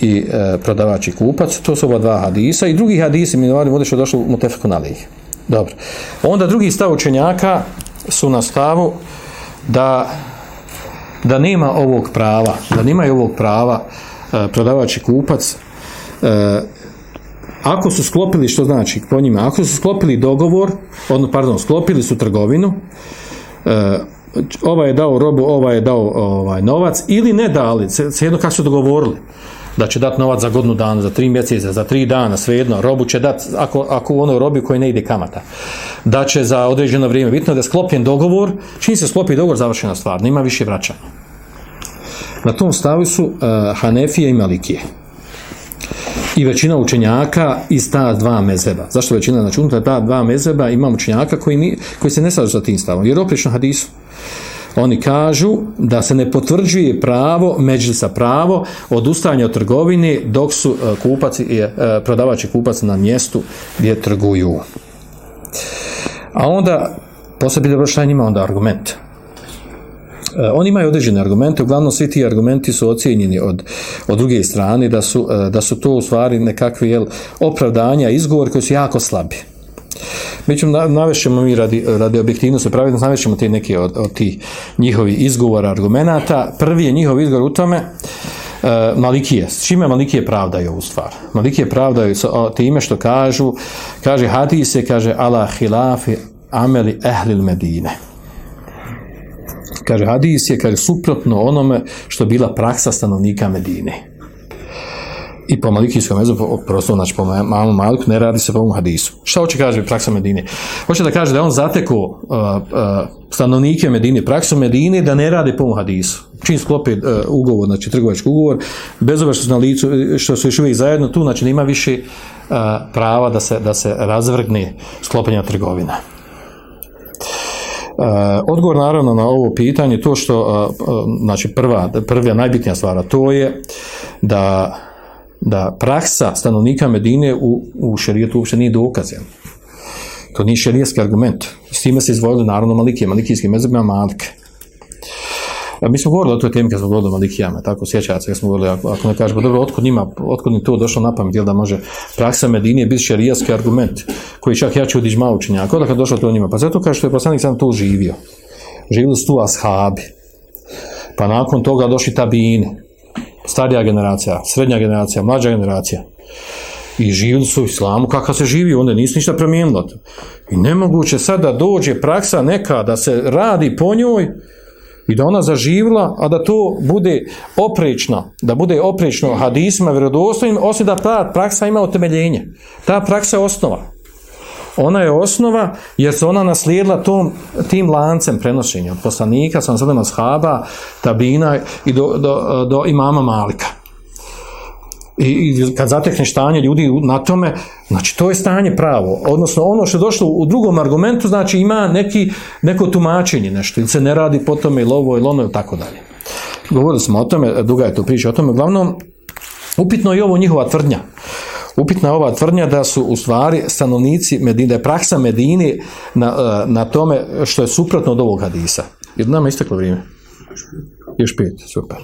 i prodavač i kupac. To su ova dva hadisa. I drugi hadisi, mi govorimo ovdje što je došlo u Mutefeku na Dobro. Onda drugi stav učenjaka su na stavu da da nema ovog prava, da nemaju ovog prava e, prodavač i kupac, e, ako su sklopili, što znači po njima, ako su sklopili dogovor, odnosno pardon, sklopili su trgovinu, e, ovaj je dao robu, ovaj je dao ovaj, novac, ili ne dali, jedno kako su dogovorili da će dati novac za godinu dana, za tri mjeseca, za tri dana, svejedno, robu će dati, ako, ako u onoj robi koji ne ide kamata, da će za određeno vrijeme, bitno da je sklopljen dogovor, čim se sklopi dogovor, završena stvar, nema više vraćanja. Na tom stavu su uh, Hanefije i Malikije. I većina učenjaka iz ta dva mezeba. Zašto većina? Znači, unutar ta dva mezeba imamo učenjaka koji, koji se ne slažu sa tim stavom. Jer oprično hadisu, oni kažu da se ne potvrđuje pravo, sa pravo, odustajanje od trgovine dok su e, kupac i, e, e, prodavač i kupac na mjestu gdje trguju. A onda, posebno dobro šta njima onda argument. Oni imaju određene argumente, uglavnom svi ti argumenti su ocijenjeni od, od druge strane, da su, da su to u stvari nekakvi jel, opravdanja, izgovor koji su jako slabi mi ćemo, mi radi, radi objektivnosti, pravilno, navešćemo te neke od, od tih njihovih izgovora, argumenata. Prvi je njihov izgovor u tome uh, Malikije. S čime Malikije pravdaju ovu stvar? Malikije pravdaju o, time što kažu, kaže Hadise, kaže ala hilafi ameli ehlil medine. Kaže Hadis je, kaže, suprotno onome što bila praksa stanovnika Medine i po malikijskom mezu, prosto, znači po mamu Maliku, ne radi se po ovom hadisu. Šta hoće kaže praksa Medine? Hoće da kaže da on zateko uh, uh, stanovnike Medine, praksu Medine, da ne radi po ovom hadisu. Čim sklopi uh, ugovor, znači trgovački ugovor, bez obzira što su na licu, što su još uvijek zajedno tu, znači nema više uh, prava da se, da se razvrgne sklopanja trgovina. Uh, odgovor naravno na ovo pitanje, to što, znači prva, prva najbitnija stvar, to je da da praksa stanovnika Medine u, u šerijetu uopće nije dokaz. To nije šerijetski argument. S time se izvojili naravno Malikije, Malikijski mezebima Malike. E, mi smo govorili o toj temi kad smo govorili o Malikijama, tako sjećate kad smo govorili, ako ne kažemo, dobro, otkud njima, otkud to došlo na pamet, jel da može praksa Medinije biti šerijski argument, koji čak jači od Ako da odakle došlo to njima, pa zato kaže što je poslanik sam to živio. Živili su tu ashabi, pa nakon toga došli tabini, starija generacija, srednja generacija, mlađa generacija. I živjeli su islamu kako se živi, onda nisu ništa promijenilo. I nemoguće sad da dođe praksa neka da se radi po njoj i da ona zaživila, a da to bude oprečno, da bude oprečno hadisma, vjerodostojnim, osim da ta praksa ima utemeljenje. Ta praksa je osnova ona je osnova jer se ona naslijedila tom, tim lancem prenošenja od poslanika, sam s Haba, tabina i do, do, do imama Malika. I, I, kad zatekne stanje ljudi na tome, znači to je stanje pravo. Odnosno ono što je došlo u drugom argumentu, znači ima neki, neko tumačenje nešto, ili se ne radi po tome i lovo ili ono i tako dalje. Govorili smo o tome, duga je to priča o tome, uglavnom upitno je ovo njihova tvrdnja upitna je ova tvrdnja da su u stvari stanovnici Medine, da je praksa Medini na, e, na tome što je suprotno od ovog hadisa. Jer nama je isteklo vrijeme. Još pet, super.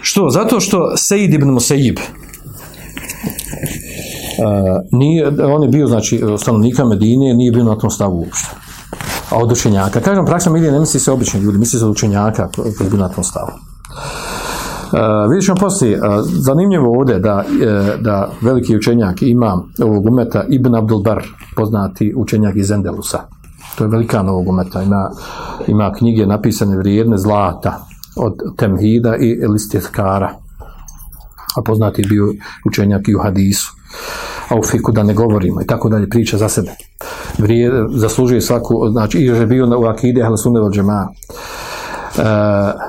Što? Zato što Sejid ibn Musejib, e, nije, on je bio znači stanovnika Medine, nije bio na tom stavu uopšte. A od učenjaka. Kažem, praksa Medine ne misli se obični ljudi, misli se od učenjaka koji je bio na tom stavu. E, vidjet ćemo poslije, e, zanimljivo ovdje da, e, da veliki učenjak ima ovog umeta Ibn Abdul Bar, poznati učenjak iz Endelusa. To je velika ovog umeta, ima, knjige napisane vrijedne zlata od Temhida i Listjetkara a poznati bio učenjak i u hadisu, a u fiku da ne govorimo i tako dalje, priča za sebe. zaslužuje svaku, znači, i je bio na, u akide, ali nevođe ma. E,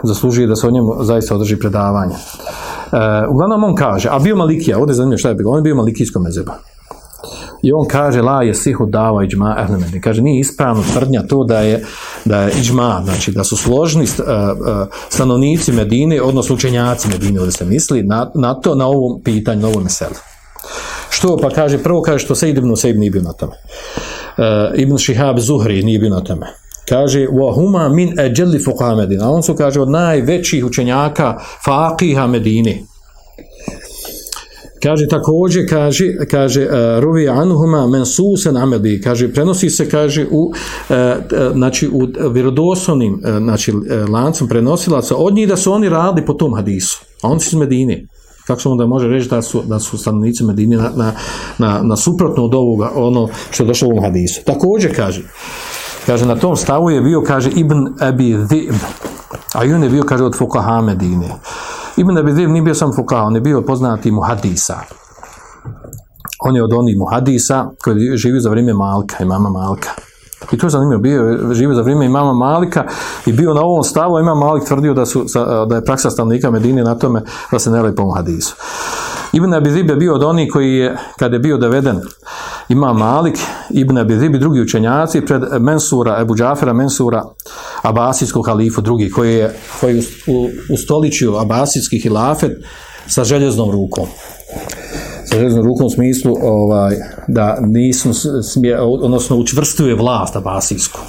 zaslužuje da se o njemu zaista održi predavanje. E, uglavnom on kaže, a bio Malikija, ovdje je zanimljivo šta je bilo, on je bio malikijskom mezeba. I on kaže, la je sihu dava iđma ehlemeni. Kaže, nije ispravno tvrdnja to da je, da je iđma, znači da su složni e, stanovnici Medine, odnosno učenjaci Medine, ovdje se misli, na, na to, na ovom pitanju, na ovom meselu. Što? Pa kaže, prvo kaže što se Ibn sebi nije bio na tome. Ibn Šihab Zuhri nije bio na tome. Kaže, wa huma min ajalli A on su, kaže, od najvećih učenjaka faqiha Medine. Kaže, također, kaže, kaže e, Ruvi Anhuma na Amedi, kaže, prenosi se, kaže, u, e, e, znači, u vjerodostojnim znači, lancom prenosilaca od njih da su oni radili po tom hadisu, a oni su iz Medine kako se onda može reći da su, da su stanovnici Medine na, na, na, suprotno od ovoga, ono što je došlo u hadisu. Također kaže, Kaže, na tom stavu je bio, kaže, Ibn Abi A i on je bio, kaže, od Fukaha Medine. Ibn Abi Dhib nije bio sam Fukaha, on je bio poznati Hadisa. On je od onih Hadisa koji je živio za vrijeme Malka, i mama Malka. I to je zanimljivo, bio živio za vrijeme imama Malika i bio na ovom stavu, ima Malik tvrdio da, su, da je praksa stanovnika Medine na tome da se ne lepo hadisu. Ibn Abi Dhib je bio od onih koji je, kad je bio doveden ima Malik, Ibn Abidrib i drugi učenjaci pred Mensura, Ebu Džafera Mensura, Abasijskog halifu drugi, koji je koji ustoličio Abasijski hilafet sa željeznom rukom. Sa željeznom rukom u smislu ovaj, da nisu smije, odnosno učvrstuje vlast Abasijsku.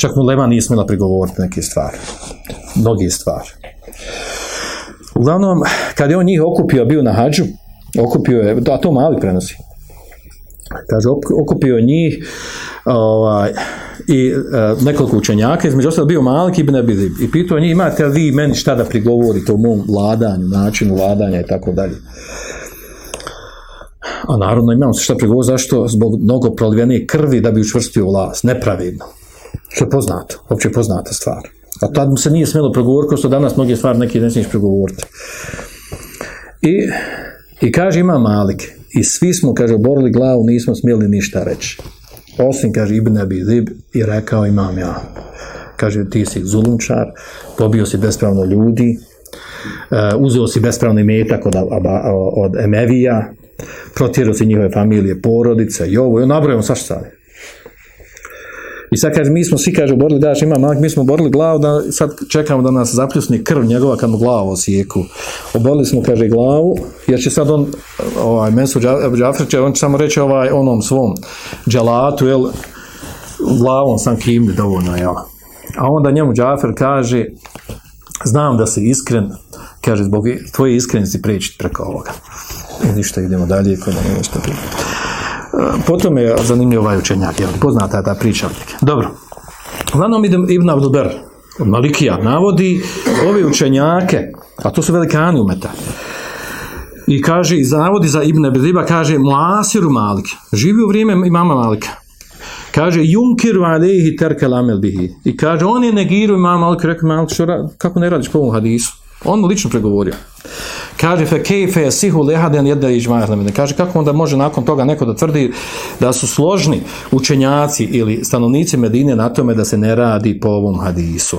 Čak mu Lema nije smjela prigovoriti neke stvari. Mnogi stvari. Uglavnom, kad je on njih okupio, bio na hađu, okupio je, a to mali prenosi, Kaže, okupio njih ovaj, i e, nekoliko učenjaka, između ostalo bio Malik ibn i pitao njih, imate li vi meni šta da prigovorite o mom vladanju, načinu vladanja i tako dalje. A naravno imamo se šta prigovor, zašto? Zbog mnogo prolivene krvi da bi učvrstio vlast, nepravedno. Što je poznato, uopće poznata stvar. A tad mu se nije smjelo progovoriti, kao što danas mnoge stvari neki ne smiješ progovoriti. I, kaže ima Malik, i svi smo, kaže, borili glavu, nismo smjeli ništa reći. Osim, kaže, Ibn Abi Zib i rekao imam ja. Kaže, ti si zulumčar, pobio si bespravno ljudi, e, uzeo si bespravni metak od, od Emevija, protjerao si njihove familije, porodice i ovo, i nabrojamo i sad kaže, mi smo svi, kaže, borili, daš, ima malak, mi smo borili glavu, da sad čekamo da nas zapljusni krv njegova kad mu glavu osijeku. Oborili smo, kaže, glavu, jer će sad on, ovaj, Mesu on će samo reći ovaj, onom svom dželatu, jel, glavom sam kimli dovoljno, jel. A onda njemu Džafer kaže, znam da si iskren, kaže, zbog tvoje iskrenosti preći preko ovoga. I e, ništa, idemo dalje, kod nešto Potom je zanimljiv ovaj učenjak, je poznata je ta priča. Dobro. Uglavnom Ibn Abdelber, Malikija, navodi ove učenjake, a to su velikani umeta, i kaže, i navodi za Ibn Abdelba, kaže, Muasiru Malik, živi u vrijeme imama Malika. Kaže, Junkiru alehi terke amel bihi. I kaže, on je negiru imama Malik, rekao Malik, kako ne radiš po ovom hadisu? On lično pregovorio. Kaže fe sihu lehaden i Kaže kako onda može nakon toga neko da tvrdi da su složni učenjaci ili stanovnici Medine na tome da se ne radi po ovom hadisu.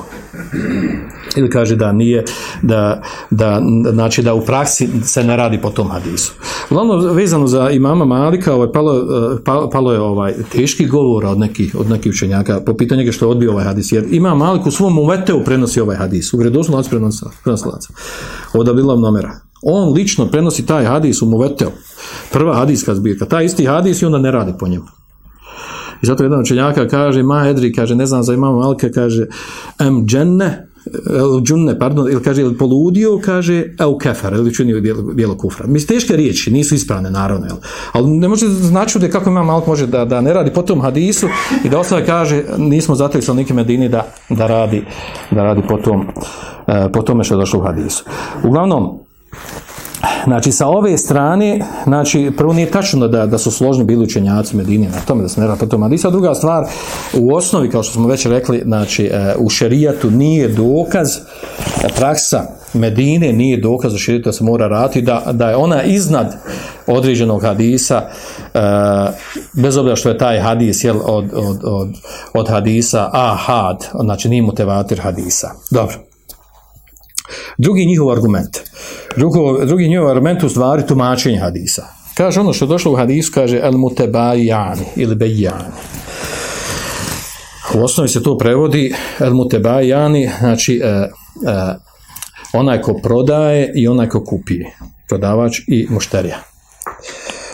Ili kaže da nije, da, da, znači da u praksi se ne radi po tom hadisu. Uglavnom, vezano za imama Malika, ovaj, palo, eh, pa, palo je ovaj teški govor od nekih, od nekih učenjaka po pitanju što je odbio ovaj hadis. Jer ima Malik u svom uveteu prenosi ovaj hadis. U vredosnu prenosi, prenosi od Abdullah On lično prenosi taj hadis u Muvetel, Prva hadijska zbirka. Taj isti hadis i onda ne radi po njemu. I zato jedan učenjaka kaže, ma Edri, kaže, ne znam za imamo Alke, kaže, em dženne, el džunne, pardon, ili kaže, ili poludio, kaže, el kefar, ili učinio bijelo kufra. Mislim, teške riječi, nisu ispravne, naravno, jel? Ali ne može znači da kako ima malo može da, da ne radi po tom hadisu i da ostaje, kaže, nismo zato sa nekim Medini da, da radi, da radi po, eh, po tome što je došlo u hadisu. Uglavnom, Znači, sa ove strane, znači, prvo nije tačno da, da su složni bili učenjaci Medine na tome, da se ne radi po hadisa. Druga stvar, u osnovi, kao što smo već rekli, znači, e, u šerijatu nije dokaz, e, praksa Medine nije dokaz u šerijatu da se mora raditi, da, da je ona iznad određenog hadisa, e, bez obzira što je taj hadis, jel, od, od, od, od hadisa ahad, znači nije mutevatir hadisa. Dobro. Drugi njihov argument. Drugo, drugi njihov argument u stvari tumačenje hadisa. Kaže ono što je došlo u hadisu, kaže el mutebajan ili bejani. U osnovi se to prevodi el mutebajani, znači e, e, onaj ko prodaje i onaj ko kupi. Prodavač i mušterija.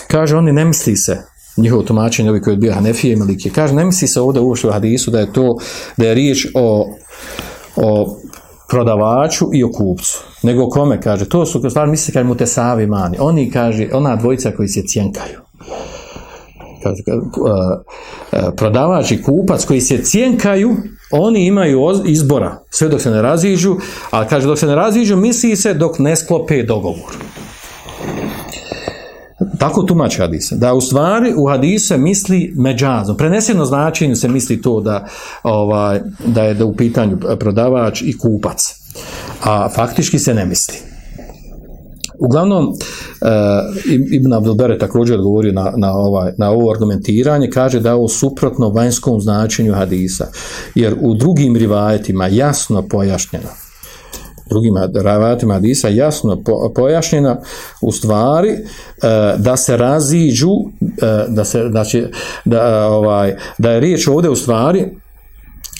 Kaže, oni ne misli se, njihovo tumačenje, ovi koji je bio Hanefije i Melike, kaže, ne misli se ovdje uopšte u hadisu da je to, da je riječ o, o prodavaču i o kupcu. Nego kome, kaže, to su, stvarno misli, kaže, mu te savi mani. Oni, kaže, ona dvojica koji se cjenkaju. Kaže, prodavač i kupac koji se cjenkaju, oni imaju izbora, sve dok se ne raziđu, a kaže, dok se ne raziđu, misli se dok ne sklope dogovor. Tako tumači hadise. Da u stvari u hadise misli međazom. Preneseno značenje se misli to da, ovaj, da je da u pitanju prodavač i kupac. A faktički se ne misli. Uglavnom, eh, Ibn Abdelbere također odgovorio na, na, ovaj, na ovo argumentiranje, kaže da je ovo suprotno vanjskom značenju hadisa, jer u drugim rivajetima jasno pojašnjeno drugim ravatima Hadisa jasno pojašnjena u stvari e, da se raziđu e, da se znači da, e, ovaj, da je riječ ovdje u stvari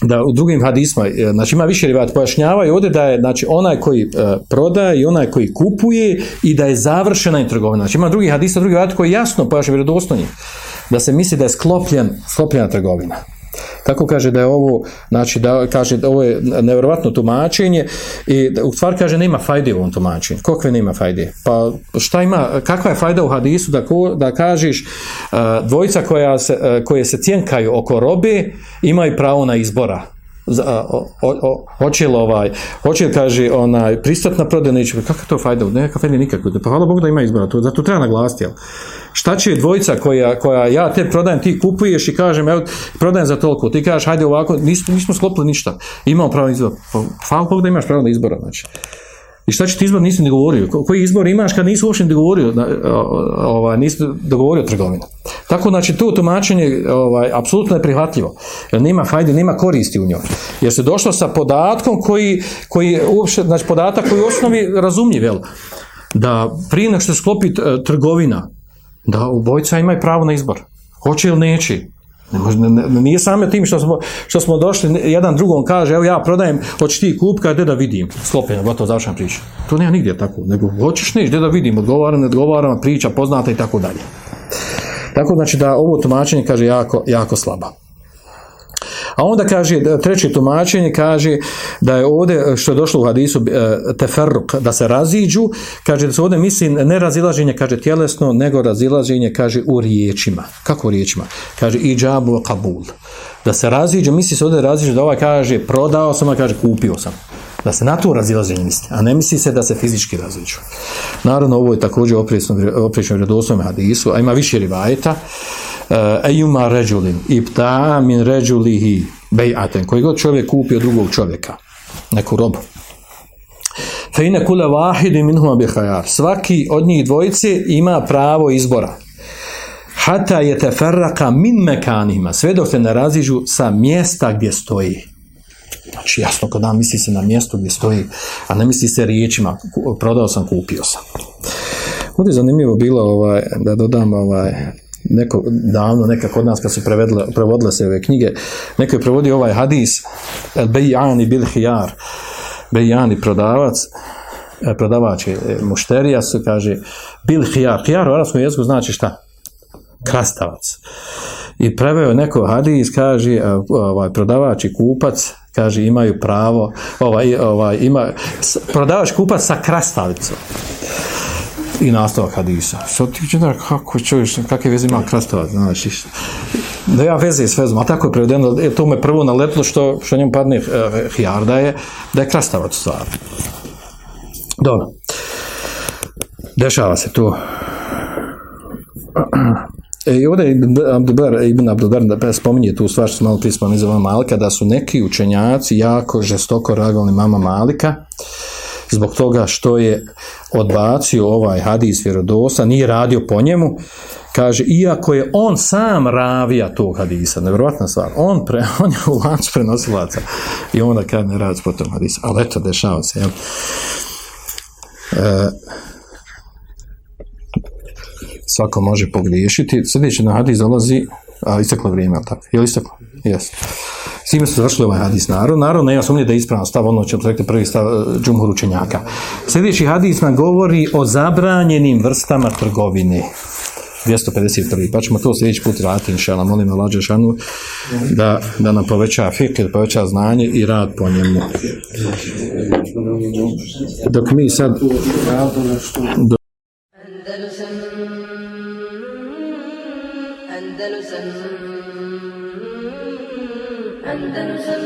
da u drugim hadisma, znači ima više rivat, pojašnjavaju ovdje da je znači, onaj koji prodaje i onaj koji kupuje i da je završena i trgovina. Znači ima drugi hadisa, drugi rivat koji jasno pojašnjava vjerodostojni da se misli da je sklopljen, sklopljena trgovina. Tako kaže da je ovo, znači da kaže ovo je nevjerojatno tumačenje i u stvari kaže nema fajde u ovom tumačenju. Kokve nema fajde? Pa šta ima, kakva je fajda u hadisu da, da kažeš e, dvojica koja se, e, koje se cjenkaju oko robe imaju pravo na izbora hoće li ovaj, hoće kaže onaj, pristatna prodaja neće, to fajda, ne, fajda nikako, pa hvala Bogu da ima izbora, to, zato treba naglasiti, jel. Šta će dvojica koja, koja ja te prodajem, ti kupuješ i kažem, evo, prodajem za toliko, ti kažeš, hajde ovako, nismo, nismo sklopili ništa, imamo pravo izbora, pa, hvala Bogu da imaš pravo izbora, znači. I šta će ti izbor, nisi ni govorio. Koji izbor imaš kad nisi uopšte ni dogovorio, ovaj, nisi dogovorio trgovinu. Tako, znači, to tumačenje ovaj, apsolutno je prihvatljivo. nema fajde, nema koristi u njoj. Jer se došlo sa podatkom koji, koji uopšte, znači, podatak koji u osnovi razumljiv, jel? Da prije nego što sklopi trgovina, da ubojca imaju pravo na izbor. Hoće ili neće. Ne nije samo tim što smo, smo došli, jedan drugom kaže, evo ja prodajem, hoćeš ti kup, kaj da vidim, sklopljeno, gotovo, završam priča. To nema nigdje tako, nego hoćeš niš, gdje da vidim, odgovaram, ne odgovaram, priča poznata i tako dalje. Tako znači da ovo tumačenje kaže jako, jako slaba. A onda kaže, treće tumačenje kaže da je ovdje, e, što je došlo u hadisu e, teferruk, da se raziđu, kaže da se ovdje misli ne razilaženje, kaže tjelesno, nego razilaženje, kaže u riječima. Kako u riječima? Kaže i džabu kabul. Da se raziđu, misli se ovdje raziđu da ovaj kaže prodao sam, a kaže kupio sam. Da se na to razilaženje misli, a ne misli se da se fizički različu. Naravno, ovo je također oprično vjerodostojnom hadisu, a ima više rivajeta. Ejuma ređulin, ipta min ređulihi bejaten, koji god čovjek kupio drugog čovjeka, neku robu. Fejne kule vahidi minhuma bihajar. Svaki od njih dvojice ima pravo izbora. Hata je Ferraka min mekanima, sve dok se ne raziđu sa mjesta gdje stoji. Znači jasno kada misli se na mjestu gdje stoji, a ne misli se riječima prodao sam, kupio sam. Ovdje je zanimljivo bilo ovaj, da dodam ovaj, neko, davno, neka kod nas kad su prevedle, prevodile se ove knjige, neko je prevodio ovaj hadis, el bejani bil hijar, bejani prodavac, e, prodavač e, mušterija se kaže bil hijar, hijar u arabskom jeziku znači šta? Krastavac. I preveo neko hadis, kaže e, ovaj, prodavač i kupac kaže imaju pravo, ovaj, ovaj, ima, prodavaš kupac sa krastavicom. I nastavak hadisa. Što ti da kako čuješ, kakve veze ima krastavac, znači, da ja veze s vezom, a tako je prevedeno, e, to me prvo naletilo što, što njemu padne uh, hijarda je, da je krastavac stvar. Dobro. Dešava se tu. E, I ovdje Abdubar, Ibn Abdubar e, pa spominje tu stvar što smo malo prije spominje Mama Malika, da su neki učenjaci jako žestoko reagovali Mama Malika zbog toga što je odbacio ovaj hadis vjerodosa, nije radio po njemu, kaže, iako je on sam ravija tog hadisa, nevjerojatna stvar, on, pre, on je u lanč prenosilaca i onda kad ne radi po tom hadisu, ali eto, dešava se, e, svako može pogriješiti. Sljedeći na hadis dolazi, a isteklo vrijeme, ali tako? Je li isteklo? Jes. S time su završili ovaj hadis. Naravno, naravno nema sumnje da je ispravan stav, ono ćemo rekli prvi stav e, džumhur učenjaka. Sljedeći hadis nam govori o zabranjenim vrstama trgovine. 251. Pa ćemo to sljedeći put raditi, inšala. Molim Alađe Šanu da, da nam poveća fikir, poveća znanje i rad po njemu. Dok mi sad... Andalusam